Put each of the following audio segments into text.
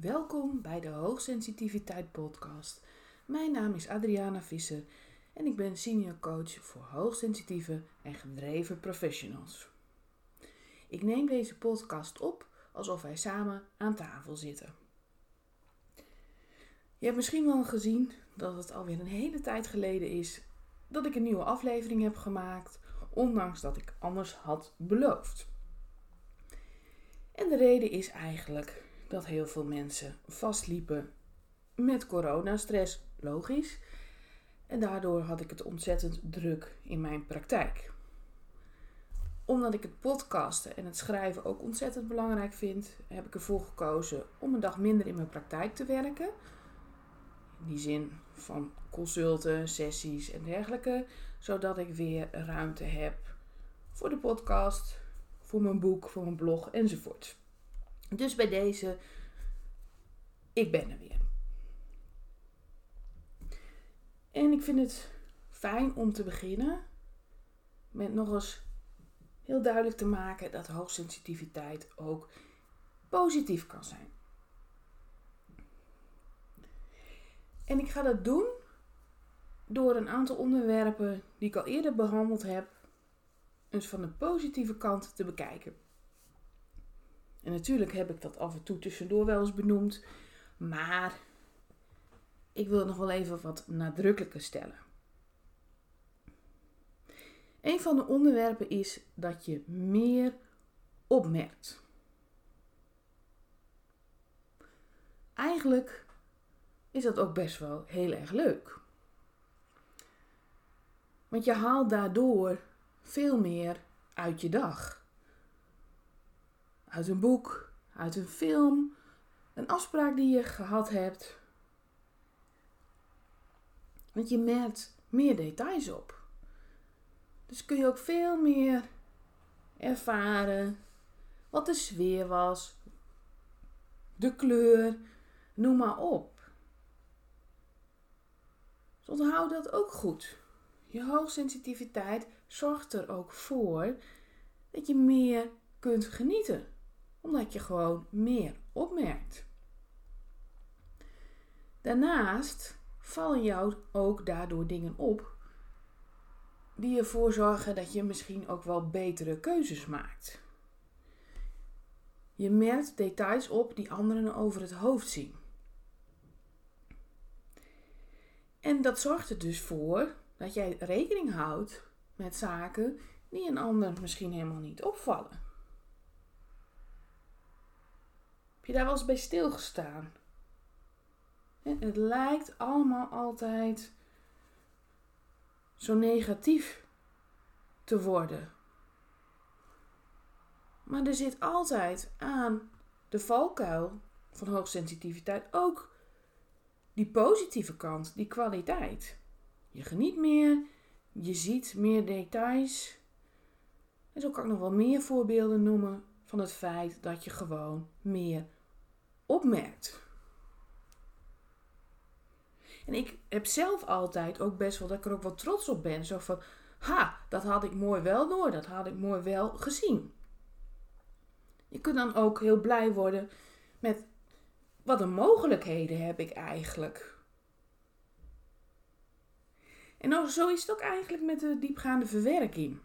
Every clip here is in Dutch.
Welkom bij de Hoogsensitiviteit Podcast. Mijn naam is Adriana Visser en ik ben senior coach voor hoogsensitieve en gedreven professionals. Ik neem deze podcast op alsof wij samen aan tafel zitten. Je hebt misschien wel gezien dat het alweer een hele tijd geleden is dat ik een nieuwe aflevering heb gemaakt, ondanks dat ik anders had beloofd. En de reden is eigenlijk dat heel veel mensen vastliepen met coronastress, logisch. En daardoor had ik het ontzettend druk in mijn praktijk. Omdat ik het podcasten en het schrijven ook ontzettend belangrijk vind, heb ik ervoor gekozen om een dag minder in mijn praktijk te werken. In die zin van consulten, sessies en dergelijke, zodat ik weer ruimte heb voor de podcast, voor mijn boek, voor mijn blog enzovoort. Dus bij deze, ik ben er weer. En ik vind het fijn om te beginnen met nog eens heel duidelijk te maken dat hoogsensitiviteit ook positief kan zijn. En ik ga dat doen door een aantal onderwerpen die ik al eerder behandeld heb, eens van de positieve kant te bekijken. En natuurlijk heb ik dat af en toe tussendoor wel eens benoemd, maar ik wil nog wel even wat nadrukkelijker stellen. Een van de onderwerpen is dat je meer opmerkt. Eigenlijk is dat ook best wel heel erg leuk. Want je haalt daardoor veel meer uit je dag. Uit een boek, uit een film, een afspraak die je gehad hebt. Want je merkt meer details op. Dus kun je ook veel meer ervaren wat de sfeer was, de kleur, noem maar op. Dus onthoud dat ook goed. Je hoogsensitiviteit zorgt er ook voor dat je meer kunt genieten, omdat je gewoon meer opmerkt. Daarnaast vallen jou ook daardoor dingen op die ervoor zorgen dat je misschien ook wel betere keuzes maakt. Je merkt details op die anderen over het hoofd zien. En dat zorgt er dus voor dat jij rekening houdt met zaken die een ander misschien helemaal niet opvallen. Heb je daar wel eens bij stilgestaan? Het lijkt allemaal altijd zo negatief te worden. Maar er zit altijd aan de valkuil van hoogsensitiviteit ook die positieve kant, die kwaliteit. Je geniet meer, je ziet meer details. En zo kan ik nog wel meer voorbeelden noemen van het feit dat je gewoon meer opmerkt. En ik heb zelf altijd ook best wel dat ik er ook wel trots op ben. Zo van, ha, dat had ik mooi wel door, dat had ik mooi wel gezien. Je kunt dan ook heel blij worden met wat een mogelijkheden heb ik eigenlijk. En zo is het ook eigenlijk met de diepgaande verwerking.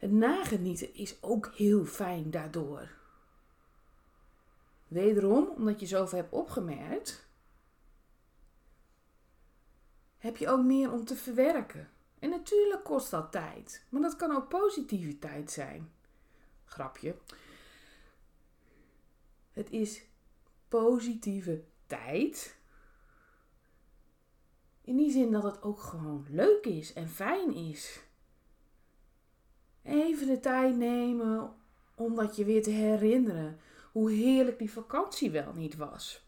Het nagenieten is ook heel fijn daardoor. Wederom, omdat je zoveel hebt opgemerkt, heb je ook meer om te verwerken. En natuurlijk kost dat tijd, maar dat kan ook positiviteit zijn. Grapje. Het is positieve tijd. In die zin dat het ook gewoon leuk is en fijn is. Even de tijd nemen om dat je weer te herinneren hoe heerlijk die vakantie wel niet was.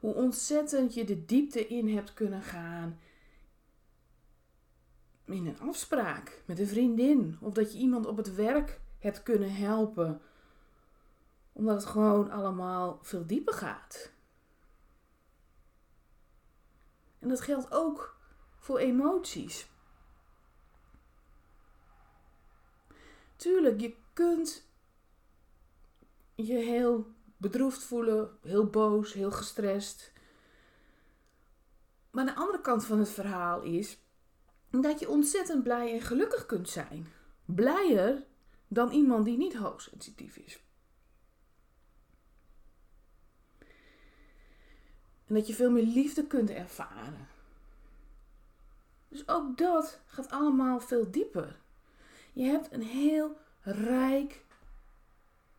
Hoe ontzettend je de diepte in hebt kunnen gaan in een afspraak met een vriendin. Of dat je iemand op het werk hebt kunnen helpen. Omdat het gewoon allemaal veel dieper gaat. En dat geldt ook voor emoties. Tuurlijk, je kunt je heel bedroefd voelen, heel boos, heel gestrest. Maar de andere kant van het verhaal is dat je ontzettend blij en gelukkig kunt zijn. Blijer dan iemand die niet hoogsensitief is. En dat je veel meer liefde kunt ervaren. Dus ook dat gaat allemaal veel dieper. Je hebt een heel rijk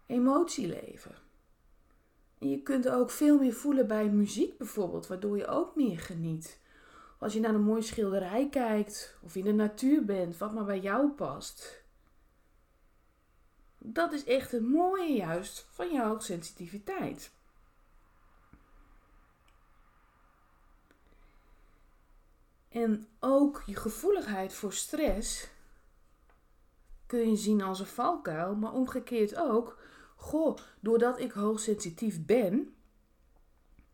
emotieleven. En je kunt ook veel meer voelen bij muziek bijvoorbeeld, waardoor je ook meer geniet. Als je naar een mooie schilderij kijkt of in de natuur bent, wat maar bij jou past. Dat is echt het mooie juist van jouw sensitiviteit. En ook je gevoeligheid voor stress kun je zien als een valkuil, maar omgekeerd ook. Goh, doordat ik hoogsensitief ben,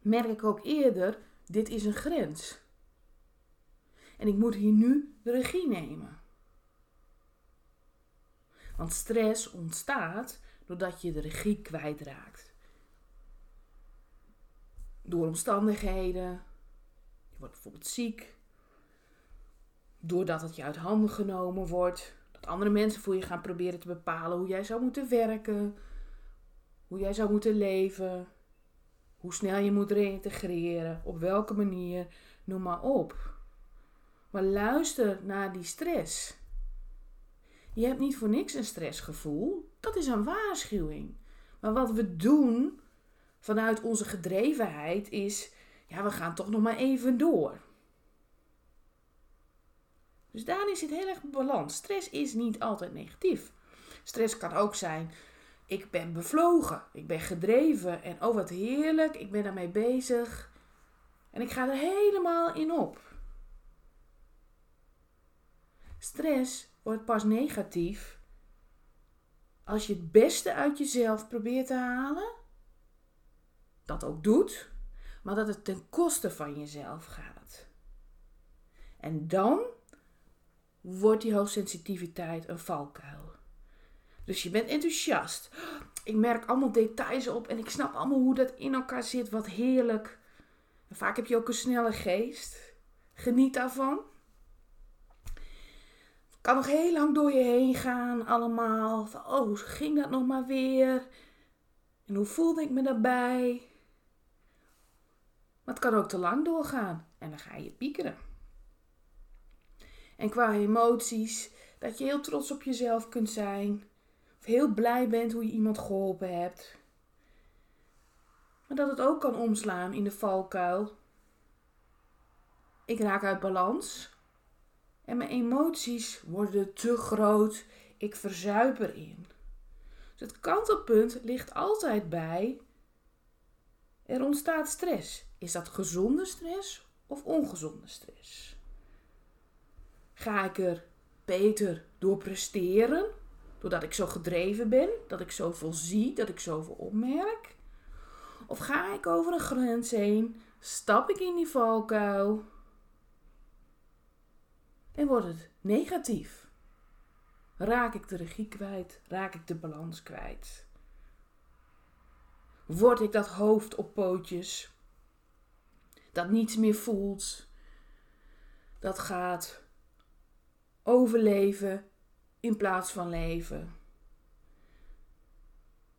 merk ik ook eerder, dit is een grens. En ik moet hier nu de regie nemen. Want stress ontstaat doordat je de regie kwijtraakt. Door omstandigheden. Je wordt bijvoorbeeld ziek. Doordat het je uit handen genomen wordt. Dat andere mensen voor je gaan proberen te bepalen hoe jij zou moeten werken. Hoe jij zou moeten leven. Hoe snel je moet reïntegreren. Op welke manier. Noem maar op. Maar luister naar die stress. Je hebt niet voor niks een stressgevoel. Dat is een waarschuwing. Maar wat we doen vanuit onze gedrevenheid is, ja, we gaan toch nog maar even door. Dus daarin zit heel erg balans. Stress is niet altijd negatief. Stress kan ook zijn, ik ben bevlogen, ik ben gedreven en oh wat heerlijk, ik ben daarmee bezig. En ik ga er helemaal in op. Stress wordt pas negatief als je het beste uit jezelf probeert te halen. Dat ook doet, maar dat het ten koste van jezelf gaat. En dan wordt die hoogsensitiviteit een valkuil. Dus je bent enthousiast. Ik merk allemaal details op en ik snap allemaal hoe dat in elkaar zit. Wat heerlijk. En vaak heb je ook een snelle geest. Geniet daarvan kan nog heel lang door je heen gaan, allemaal. Oh, hoe ging dat nog maar weer? En hoe voelde ik me daarbij? Maar het kan ook te lang doorgaan en dan ga je piekeren. En qua emoties, dat je heel trots op jezelf kunt zijn. Of heel blij bent hoe je iemand geholpen hebt. Maar dat het ook kan omslaan in de valkuil. Ik raak uit balans en mijn emoties worden te groot. Ik verzuip erin. Dus het kantelpunt ligt altijd bij. Er ontstaat stress. Is dat gezonde stress of ongezonde stress? Ga ik er beter door presteren? Doordat ik zo gedreven ben, dat ik zoveel zie, dat ik zoveel opmerk? Of ga ik over een grens heen, stap ik in die valkuil en wordt het negatief. Raak ik de regie kwijt? Raak ik de balans kwijt? Word ik dat hoofd op pootjes dat niets meer voelt, dat gaat overleven in plaats van leven,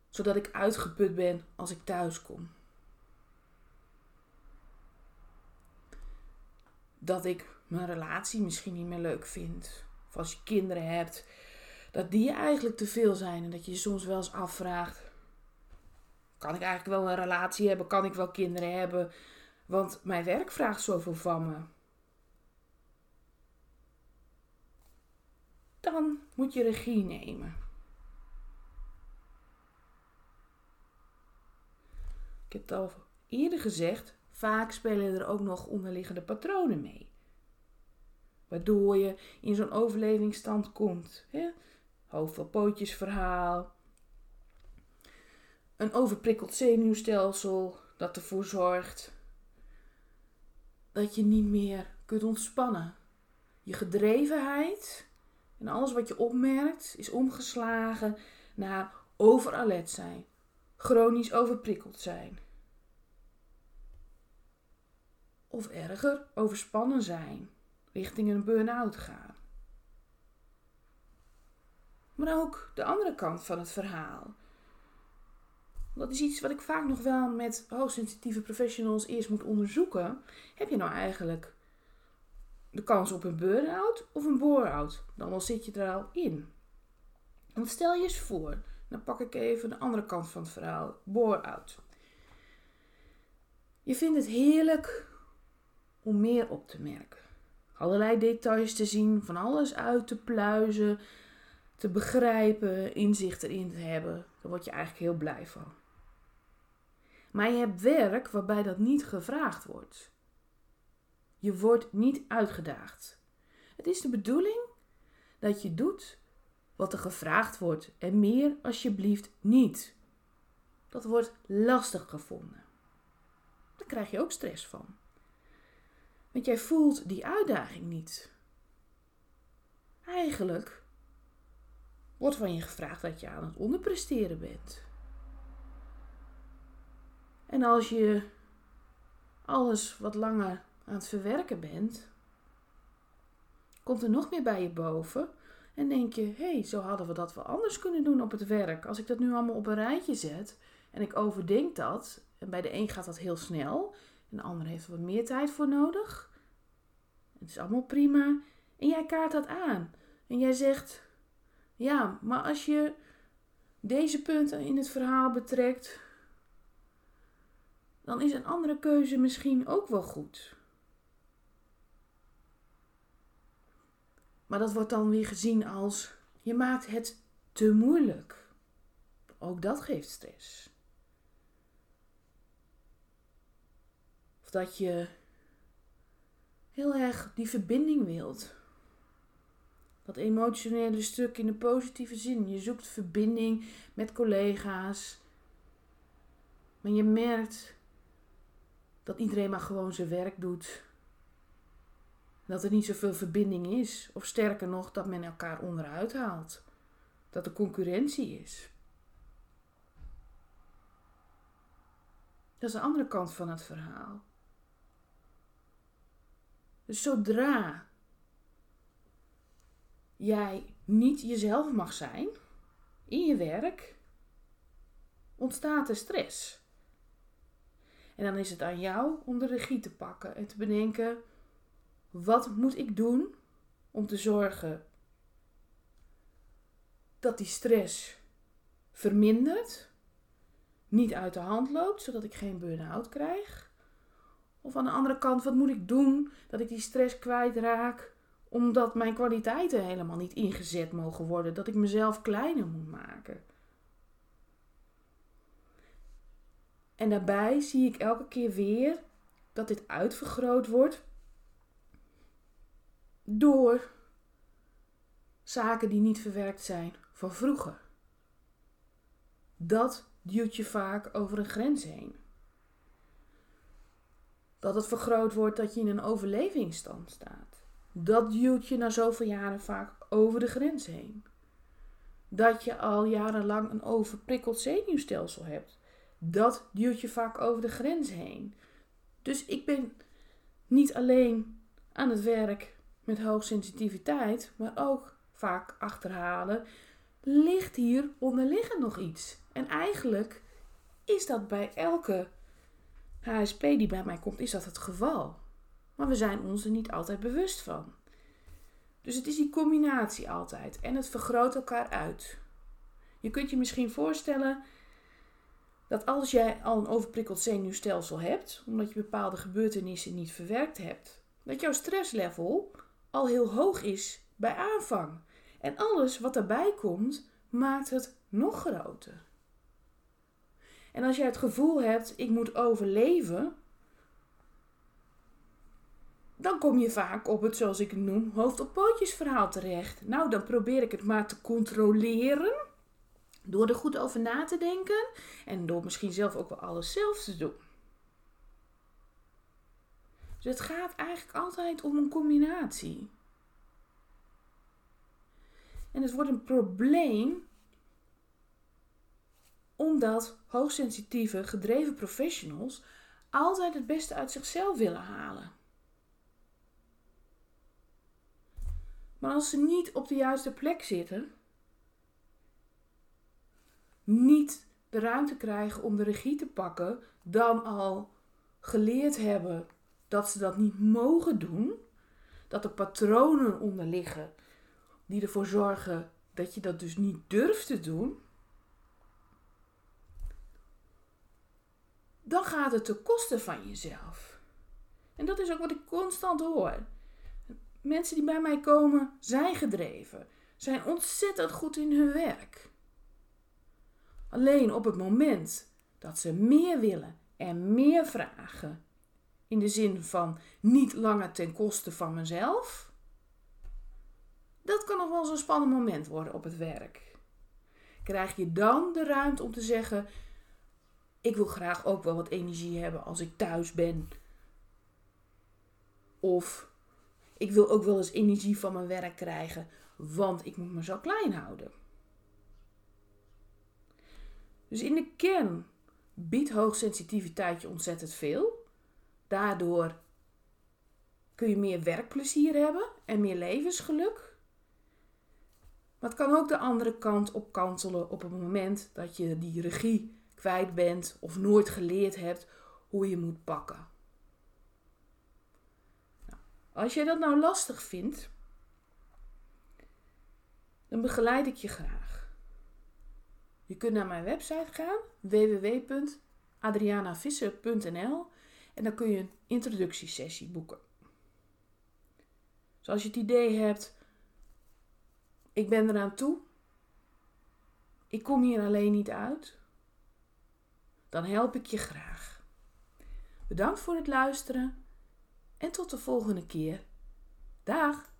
zodat ik uitgeput ben als ik thuis kom? Dat ik mijn relatie misschien niet meer leuk vindt. Of als je kinderen hebt, dat die eigenlijk te veel zijn. En dat je je soms wel eens afvraagt: kan ik eigenlijk wel een relatie hebben? Kan ik wel kinderen hebben? Want mijn werk vraagt zoveel van me. Dan moet je regie nemen. Ik heb het al eerder gezegd, vaak spelen er ook nog onderliggende patronen mee. Waardoor je in zo'n overlevingsstand komt. Hè? pootjes verhaal. Een overprikkeld zenuwstelsel dat ervoor zorgt dat je niet meer kunt ontspannen. Je gedrevenheid en alles wat je opmerkt is omgeslagen naar overalert zijn. chronisch overprikkeld zijn. Of erger, overspannen zijn, richting een burn-out gaan. Maar ook de andere kant van het verhaal. Dat is iets wat ik vaak nog wel met hoogsensitieve professionals eerst moet onderzoeken. Heb je nou eigenlijk de kans op een burn-out of een bore-out? Dan wel zit je er al in. Want stel je eens voor, dan pak ik even de andere kant van het verhaal, bore-out. Je vindt het heerlijk om meer op te merken. Allerlei details te zien, van alles uit te pluizen, te begrijpen, inzicht erin te hebben. Daar word je eigenlijk heel blij van. Maar je hebt werk waarbij dat niet gevraagd wordt. Je wordt niet uitgedaagd. Het is de bedoeling dat je doet wat er gevraagd wordt en meer alsjeblieft niet. Dat wordt lastig gevonden. Daar krijg je ook stress van. Want jij voelt die uitdaging niet. Eigenlijk wordt van je gevraagd dat je aan het onderpresteren bent. En als je alles wat langer aan het verwerken bent, komt er nog meer bij je boven en denk je: hé, hey, zo hadden we dat wel anders kunnen doen op het werk. Als ik dat nu allemaal op een rijtje zet en ik overdenk dat, en bij de een gaat dat heel snel en de ander heeft er wat meer tijd voor nodig. Het is allemaal prima. En jij kaart dat aan. En jij zegt: ja, maar als je deze punten in het verhaal betrekt, dan is een andere keuze misschien ook wel goed. Maar dat wordt dan weer gezien als je maakt het te moeilijk. Ook dat geeft stress. Of dat je heel erg die verbinding wilt. Dat emotionele stuk in de positieve zin. Je zoekt verbinding met collega's. Maar je merkt dat iedereen maar gewoon zijn werk doet. Dat er niet zoveel verbinding is. Of sterker nog, dat men elkaar onderuit haalt. Dat er concurrentie is. Dat is de andere kant van het verhaal. Dus zodra jij niet jezelf mag zijn in je werk, ontstaat er stress. En dan is het aan jou om de regie te pakken en te bedenken: wat moet ik doen om te zorgen dat die stress vermindert, niet uit de hand loopt, zodat ik geen burn-out krijg? Of aan de andere kant, wat moet ik doen dat ik die stress kwijtraak, omdat mijn kwaliteiten helemaal niet ingezet mogen worden, dat ik mezelf kleiner moet maken? En daarbij zie ik elke keer weer dat dit uitvergroot wordt door zaken die niet verwerkt zijn van vroeger. Dat duwt je vaak over een grens heen. Dat het vergroot wordt dat je in een overlevingsstand staat. Dat duwt je na zoveel jaren vaak over de grens heen. Dat je al jarenlang een overprikkeld zenuwstelsel hebt dat duwt je vaak over de grens heen. Dus ik ben niet alleen aan het werk met hoogsensitiviteit, maar ook vaak achterhalen. Ligt hier onderliggend nog iets? En eigenlijk is dat bij elke HSP die bij mij komt, is dat het geval. Maar we zijn ons er niet altijd bewust van. Dus het is die combinatie altijd en het vergroot elkaar uit. Je kunt je misschien voorstellen dat als jij al een overprikkeld zenuwstelsel hebt, omdat je bepaalde gebeurtenissen niet verwerkt hebt, dat jouw stresslevel al heel hoog is bij aanvang. En alles wat daarbij komt, maakt het nog groter. En als jij het gevoel hebt, ik moet overleven, dan kom je vaak op het, zoals ik het noem, hoofd op pootjes verhaal terecht. Nou, dan probeer ik het maar te controleren door er goed over na te denken en door misschien zelf ook wel alles zelf te doen. Dus het gaat eigenlijk altijd om een combinatie. En het wordt een probleem Omdat hoogsensitieve, gedreven professionals altijd het beste uit zichzelf willen halen. Maar als ze niet op de juiste plek zitten, niet de ruimte krijgen om de regie te pakken, dan al geleerd hebben dat ze dat niet mogen doen, dat er patronen onder liggen die ervoor zorgen dat je dat dus niet durft te doen, dan gaat het ten koste van jezelf. En dat is ook wat ik constant hoor. Mensen die bij mij komen zijn gedreven, zijn ontzettend goed in hun werk. Alleen op het moment dat ze meer willen en meer vragen, in de zin van niet langer ten koste van mezelf, dat kan nog wel zo'n spannend moment worden op het werk. Krijg je dan de ruimte om te zeggen: Ik wil graag ook wel wat energie hebben als ik thuis ben. Of ik wil ook wel eens energie van mijn werk krijgen, want ik moet me zo klein houden. Dus in de kern biedt hoogsensitiviteit je ontzettend veel. Daardoor kun je meer werkplezier hebben en meer levensgeluk. Maar het kan ook de andere kant op kantelen op het moment dat je die regie kwijt bent of nooit geleerd hebt hoe je moet pakken. Nou, als jij dat nou lastig vindt, dan begeleid ik je graag. Je kunt naar mijn website gaan, www.adrianavisser.nl en dan kun je een introductiesessie boeken. Dus als je het idee hebt, ik ben eraan toe, ik kom hier alleen niet uit, dan help ik je graag. Bedankt voor het luisteren en tot de volgende keer. Dag!